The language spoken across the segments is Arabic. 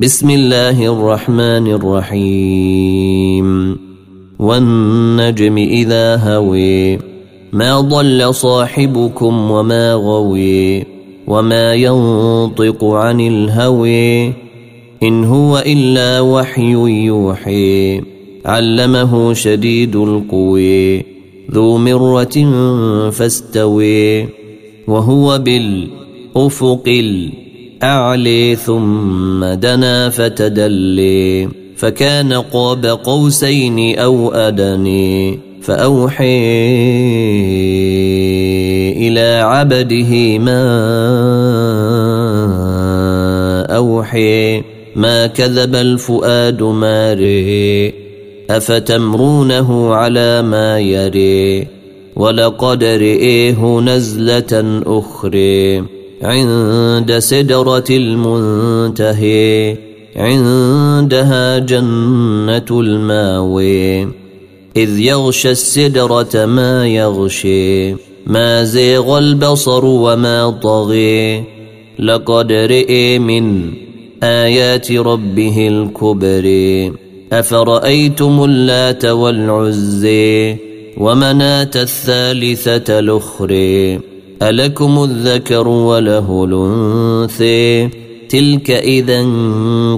بسم الله الرحمن الرحيم. والنجم إذا هوي ما ضل صاحبكم وما غوي وما ينطق عن الهوي. إن هو إلا وحي يوحي علمه شديد القوي ذو مرة فاستوي وهو بالأفق الاعلي ثم دنا فتدلي فكان قاب قوسين أو أدني فأوحي إلى عبده ما أوحي ما كذب الفؤاد ماري أفتمرونه على ما يري ولقد رئيه نزلة أخرى عند سدرة المنتهي عندها جنة الماوي. إذ يغشى السدرة ما يغشي ما زيغ البصر وما طغي. لقد رئي من آيات ربه الكبر أفرأيتم اللات والعزي ومناة الثالثة الاخرى ألكم الذكر وله الأنثى. تلك اذا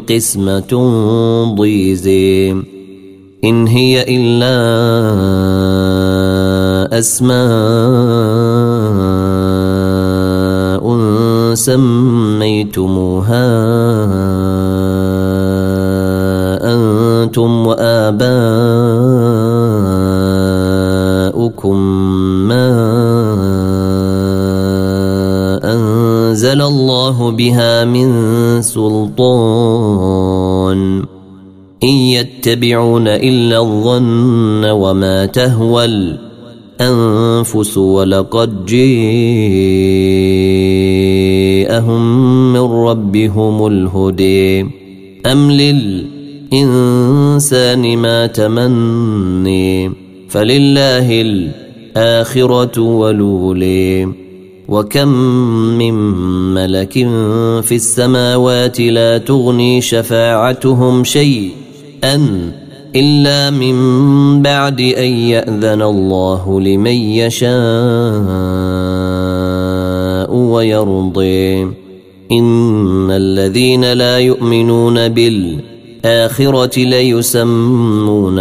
قسمة ضيزي إن هي إلا أسماء سميتموها أنتم واباؤكم بها من سلطان إن يتبعون إلا الظن وما تهوى الأنفس ولقد جاءهم من ربهم الهدي أم للإنسان ما تمني فلله الآخرة ولولي وكم من ملك في السماوات لا تغني شفاعتهم شيئا الا من بعد ان ياذن الله لمن يشاء ويرضي ان الذين لا يؤمنون بالاخره ليسمون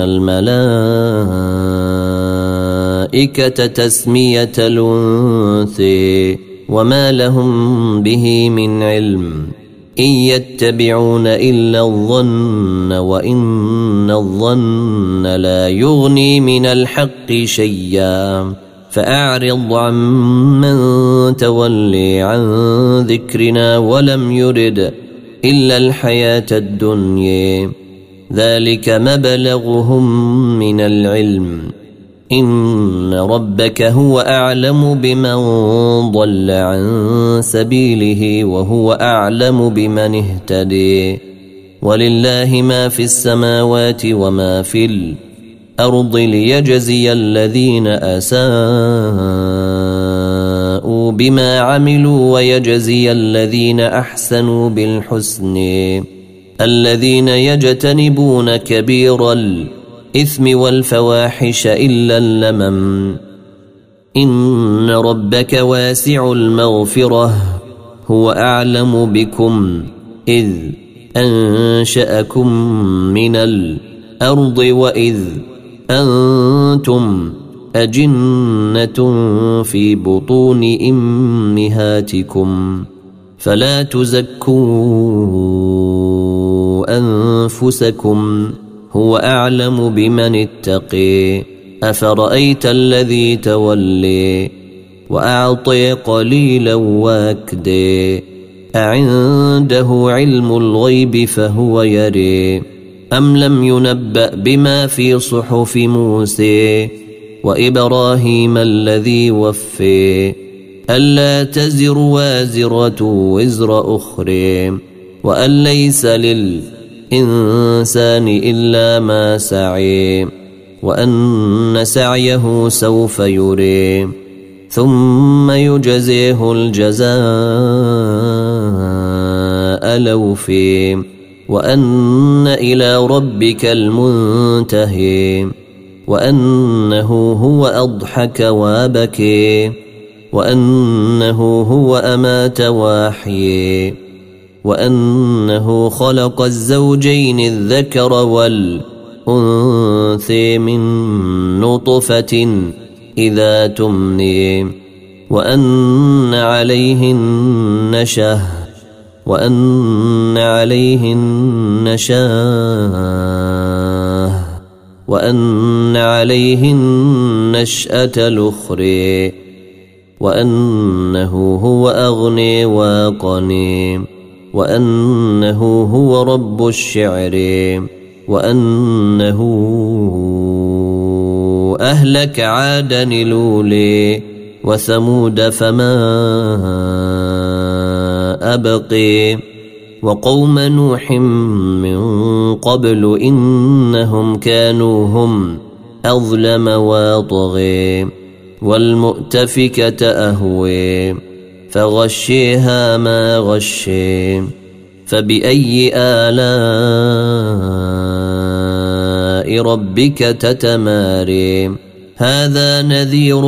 الملائكة تسمية الانثي وما لهم به من علم. إن يتبعون إلا الظن وإن الظن لا يغني من الحق شيئا. فأعرض عمن تولي عن ذكرنا ولم يرد إلا الحياة الدنيا. ذلك مبلغهم من العلم. ان ربك هو اعلم بمن ضل عن سبيله وهو اعلم بمن اهتدي ولله ما في السماوات وما في الأرض ليجزي الذين اساءوا بما عملوا ويجزي الذين احسنوا بالحسن الذين يجتنبون كبير الإثم والفواحش إلا اللمم. إن ربك واسع المغفرة هو أعلم بكم إذ أنشأكم من الأرض وإذ أنتم أجنة في بطون إمهاتكم. فلا تزكوا أنفسكم. هو أعلم بمن اتقي. أفرأيت الذي تولي وأعطي قليلا وأكدي. أعنده علم الغيب فهو يري. أم لم ينبأ بما في صحف موسى وإبراهيم الذي وفي. ألا تزر وازرة وزر أخرى وأن ليس لل الإنسان إلا ما سعي وأن سعيه سوف يري ثم يجزيه الجزاء لوفي وأن إلى ربك المنتهي وأنه هو أضحك وأبكي وأنه هو أمات وأحيي. وأنه خلق الزوجين الذكر والانثي من نطفة إذا تمني وأن عليه النشه وأن عليه النشاه وأن عليه النشاه الأخرى وأنه هو اغني واقني وأنه هو رب الشعر وأنه أهلك عادا لولي وثمود فما أبقي وقوم نوح من قبل إنهم كانوا هم أظلم واطغي والمؤتفكة أهوي. فغشيها ما غشي. فبأي آلاء ربك تتماري؟ هذا نذير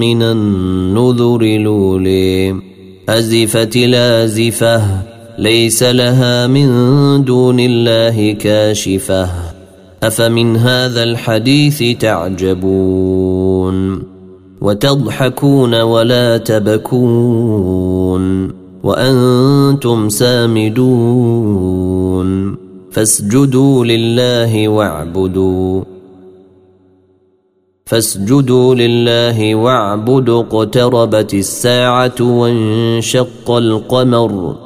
من النذر لولي أزفت لازفه ليس لها من دون الله كاشفة. أفمن هذا الحديث تعجبون؟ وتضحكون ولا تبكون وأنتم سامدون فاسجدوا لله واعبدوا فاسجدوا لله واعبدوا اقتربت الساعة وانشق القمر